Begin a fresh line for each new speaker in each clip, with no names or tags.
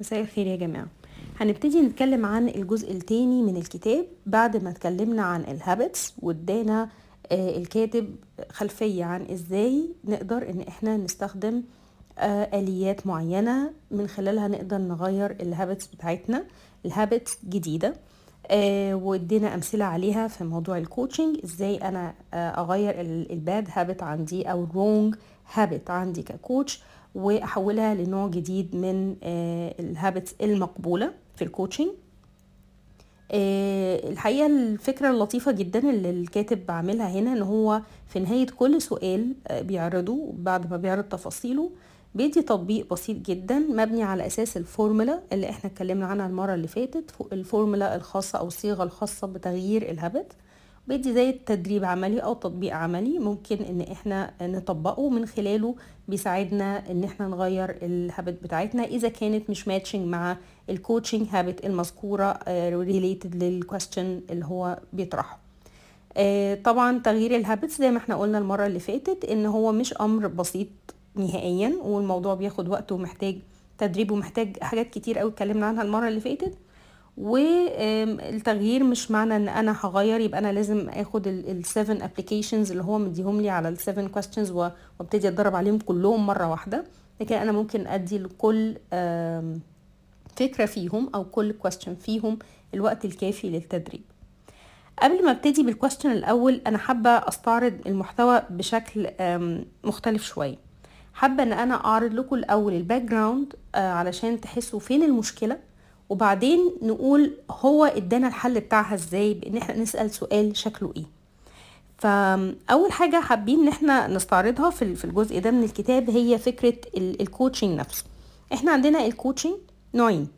مساء الخير يا جماعة. هنبتدي نتكلم عن الجزء التاني من الكتاب بعد ما اتكلمنا عن ال habits وادانا آه، الكاتب خلفية عن إزاي نقدر ان إحنا نستخدم آه، آليات معينة من خلالها نقدر نغير ال habits بتاعتنا ل habits جديدة. آه، وادينا امثلة عليها في موضوع ال coaching إزاي أنا آه، اغير ال bad habit عندي أو ال wrong habit عندي ك coach وأحولها لنوع جديد من ال habits المقبولة في ال coaching آه، الحقيقة الفكرة اللطيفة جدا اللي الكاتب بعملها هنا إن هو في نهاية كل سؤال آه، بيعرضه بعد ما بيعرض تفاصيله بيدي تطبيق بسيط جدا مبني على أساس الفورمولا اللي إحنا اتكلمنا عنها المرة اللي فاتت الفورمولا الخاصة أو الصيغة الخاصة بتغيير ال habit بيدي زي تدريب عملي أو تطبيق عملي ممكن إن إحنا نطبقه من خلاله بيساعدنا إن إحنا نغير ال habit بتاعتنا إذا كانت مش matching مع ال coaching habit المذكورة related لل question اللي هو بيطرحه. آه، طبعا تغيير ال habits زي ما إحنا قلنا المرة اللي فاتت إن هو مش أمر بسيط نهائيا والموضوع بياخد وقت ومحتاج تدريب ومحتاج حاجات كتير قوي اتكلمنا عنها المرة اللي فاتت. والتغيير مش معنى إن أنا هغير يبقى أنا لازم آخد ال seven applications اللي هو مديهم لي على ال seven questions وابتدي أتدرب عليهم كلهم مرة واحدة. لكن أنا ممكن أدي لكل فكرة فيهم أو كل question فيهم الوقت الكافي للتدريب. قبل ما أبتدي بال question الأول أنا حابة أستعرض المحتوى بشكل مختلف شوية. حابة إن أنا أعرض لكم الأول ال background علشان تحسوا فين المشكلة. وبعدين نقول هو ادانا الحل بتاعها إزاي بان إحنا نسأل سؤال شكله إيه. فاول حاجة حابين ان إحنا نستعرضها في الجزء ده من الكتاب هي فكرة ال coaching نفسه. إحنا عندنا ال coaching نوعين.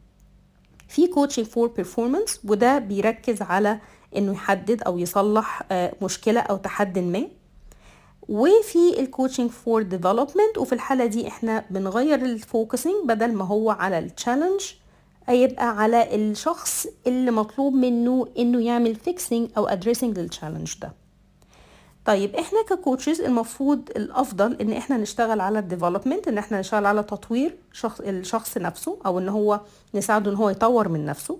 في coaching for performance وده بيركز على انه يحدد أو يصلح آه، مشكلة أو تحدي ما. وفي ال coaching for development وفي الحالة دي إحنا بنغير ال focusing بدل ما هو على ال challenge هيبقى على الشخص اللي مطلوب منه إنه يعمل fixing أو addressing لل challenge ده. طيب إحنا ك coaches المفروض الأفضل إن إحنا نشتغل على ال development إن إحنا نشتغل على تطوير شخص الشخص نفسه أو إن هو نساعده إن هو يطور من نفسه.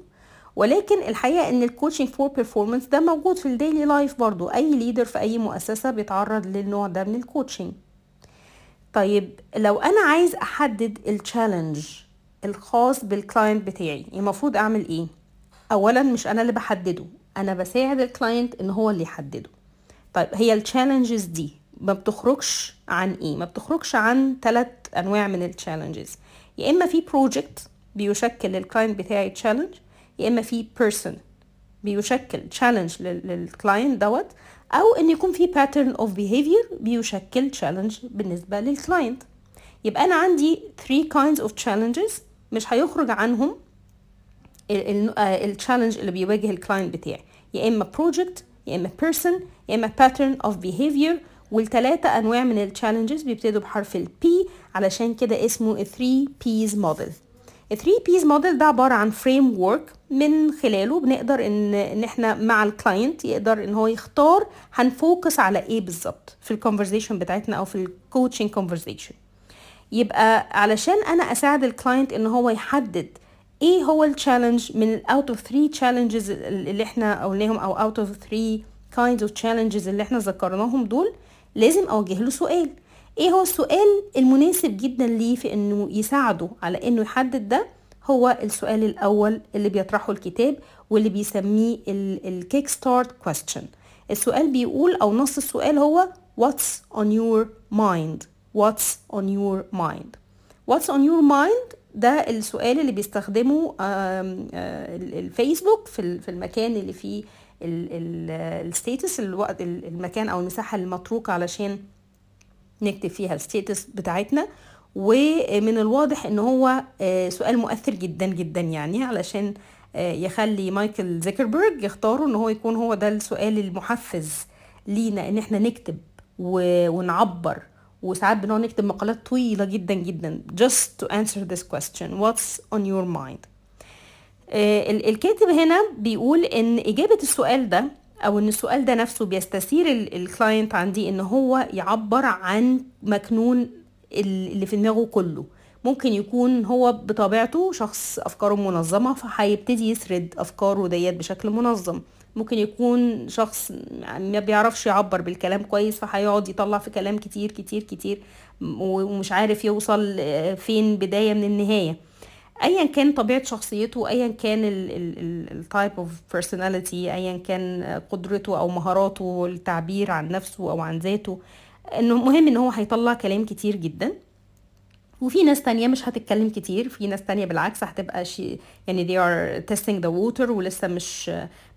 ولكن الحقيقة إن ال coaching for performance ده موجود في ال daily life برضو. أي leader في أي مؤسسة بيتعرض للنوع ده من ال coaching طيب لو أنا عايز أحدد ال challenge الخاص بال client بتاعي. المفروض أعمل إيه؟ اولا مش أنا اللي بحدده أنا بساعد ال client إن هو اللي يحدده. طيب هي ال challenges دي ما بتخرجش عن إيه؟ ما بتخرجش عن ثلاث أنواع من ال challenges يا إما في project بيشكل لل client بتاعي challenge يا إما في person بيشكل challenge لل client دوت أو إن يكون في pattern of behavior بيشكل challenge بالنسبة لل client يبقى أنا عندي 3 kinds of challenges مش هيخرج عنهم ال challenge اللي بيواجه ال client بتاعي. يا إما project يا إما person يا إما pattern of behavior. والتلاتة أنواع من ال challenges بيبتدوا بحرف ال P علشان كده اسمه ال 3 P's model. ال 3 P's model ده عبارة عن framework من خلاله بنقدر ان إن إحنا مع ال client يقدر إن هو يختار هن focus على إيه بالظبط في ال conversation بتاعتنا أو في ال coaching conversation يبقى علشان أنا أساعد ال client إن هو يحدد إيه هو ال challenge من out of 3 challenges اللي إحنا قلناهم أو out of 3 kinds of challenges اللي إحنا ذكرناهم دول لازم أوجه له سؤال. إيه هو السؤال المناسب جدا ليه في إنه يساعده على إنه يحدد ده؟ هو السؤال الأول اللي بيطرحه الكتاب واللي بيسميه ال kick start question. السؤال بيقول أو نص السؤال هو what's on your mind? What's on your mind? What's on your mind? ده السؤال اللي بيستخدمه آه، ال- الفيسبوك في ال- في المكان اللي فيه ال status الوقت ال- المكان أو المساحة المتروكة علشان نكتب فيها ال status بتاعتنا. ومن الواضح إن هو آه، سؤال مؤثر جدا جدا يعني علشان آه، يخلي مايكل زيكربرج يختاروا إن هو يكون هو ده السؤال المحفز لينا إن إحنا نكتب ونعبر وساعات بنقعد نكتب مقالات طويلة جدا جدا just to answer this question. What's on your mind? آه، ال- الكاتب هنا بيقول إن إجابة السؤال ده أو إن السؤال ده نفسه بيستثير ال client عندي إن هو يعبر عن مكنون ال- اللي في دماغه كله. ممكن يكون هو بطبيعته شخص أفكاره منظمة فهيبتدي يسرد افكاره ديت بشكل منظم. ممكن يكون شخص ما بيعرفش يعبر بالكلام كويس فهيقعد يطلع في كلام كتير كتير كتير ومش عارف يوصل فين بداية من النهاية. ايا كان طبيعة شخصيته ايا كان ال type of personality ايا كان قدرته أو مهاراته التعبير عن نفسه أو عن ذاته. إنه مهم إن هو هيطلع كلام كتير جدا. وفي ناس تانية مش هتتكلم كتير في ناس تانية بالعكس هتبقى shy يعني they are testing the water ولسه مش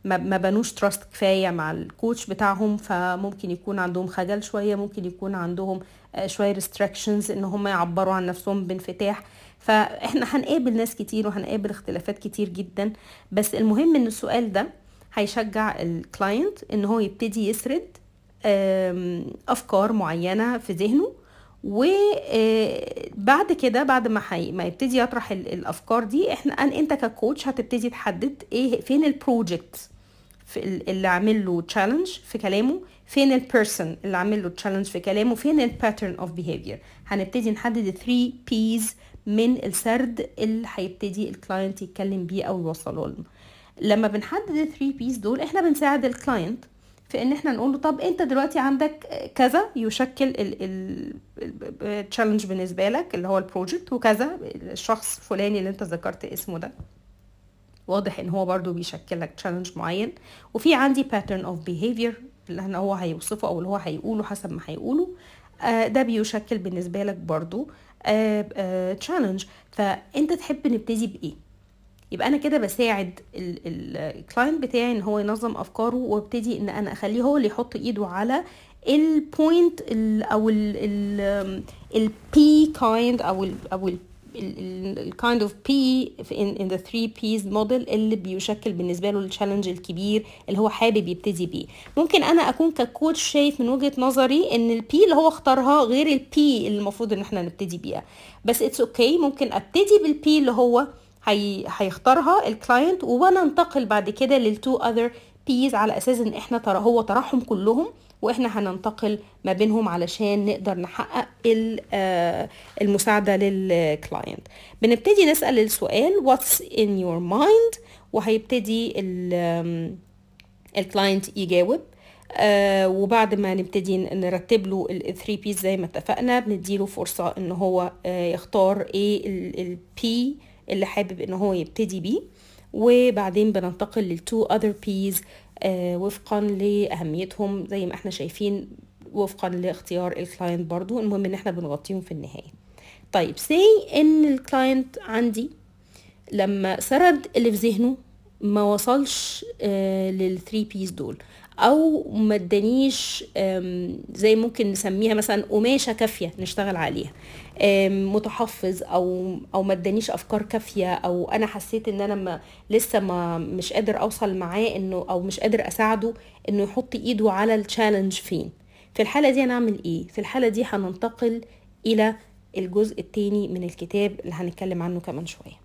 ما, بنوش trust كفاية مع ال coach بتاعهم فممكن يكون عندهم خجل شوية ممكن يكون عندهم شوية restrictions إن هم يعبروا عن نفسهم بانفتاح. فإحنا هنقابل ناس كتير وهنقابل اختلافات كتير جدا. بس المهم إن السؤال ده هيشجع ال client إن هو يبتدي يسرد أفكار معينة في ذهنه وبعد كده بعد ما حي... ما يبتدي يطرح الأفكار دي إحنا أنت ك coach هتبتدي تحدد إيه فين ال project اللي عامل له challenge في كلامه فين ال person اللي عامل له challenge في كلامه فين ال pattern of behavior هنبتدي نحدد 3 Ps من السرد اللي هيبتدي ال client يتكلم بيه أو يوصله لنا لما بنحدد ال 3 Ps دول إحنا بنساعد ال client في إن إحنا نقول له طب أنت دلوقتي عندك كذا يشكل ال challenge بالنسبة لك اللي هو ال project وكذا الشخص الفلاني اللي أنت ذكرت اسمه ده. واضح إن هو برضو بيشكل لك challenge معين. وفي عندي pattern of behavior اللي هو هيوصفه أو اللي هو هيقوله حسب ما هيقوله. آه ده بيشكل بالنسبة لك برضو challenge فأنت تحب نبتدي بإيه؟ يبقى أنا كده بساعد ال client بتاعي إن هو ينظم أفكاره وابتدي إن أنا أخليه هو اللي يحط إيده على ال point أو ال P kind أو ال أو ال kind of P in the 3 Ps model اللي بيشكل بالنسبة له ال challenge الكبير اللي هو حابب يبتدي بيه ممكن أنا أكون ك coach شايف من وجهة نظري إن ال P اللي هو اختارها غير ال P اللي المفروض إن إحنا نبتدي بيها بس it's okay okay. ممكن أبتدي بال P اللي هو هي هيختارها ال client وننتقل بعد كده لل two other Ps على أساس إن إحنا ترى هو طرحهم كلهم وإحنا هننتقل ما بينهم علشان نقدر نحقق المساعدة لل client بنبتدي نسأل السؤال what's in your mind? وهيبتدي ال client يجاوب. آه وبعد ما نبتدي نرتب له ال three Ps زي ما اتفقنا بنديله فرصة إن هو آه يختار إيه ال P اللي حابب إن هو يبتدي بيه. وبعدين بننتقل لل two other Ps وفقا لأهميتهم زي ما إحنا شايفين وفقا لاختيار ال client برضو. المهم إن إحنا بنغطيهم في النهاية. طيب say إن ال client عندي لما سرد اللي في ذهنه ما وصلش آه لل three Ps دول. أو ما ادانيش زي ممكن نسميها مثلا قماشة كافية نشتغل عليها. متحفظ أو أو ما ادانيش أفكار كافية أو أنا حسيت إن أنا ما لسه ما مش قادر أوصل معاه إنه أو مش قادر أساعده إنه يحط إيده على التشالنج فين. في الحالة دي هنعمل إيه؟ في الحالة دي هننتقل إلى الجزء الثاني من الكتاب اللي هنتكلم عنه كمان شوية.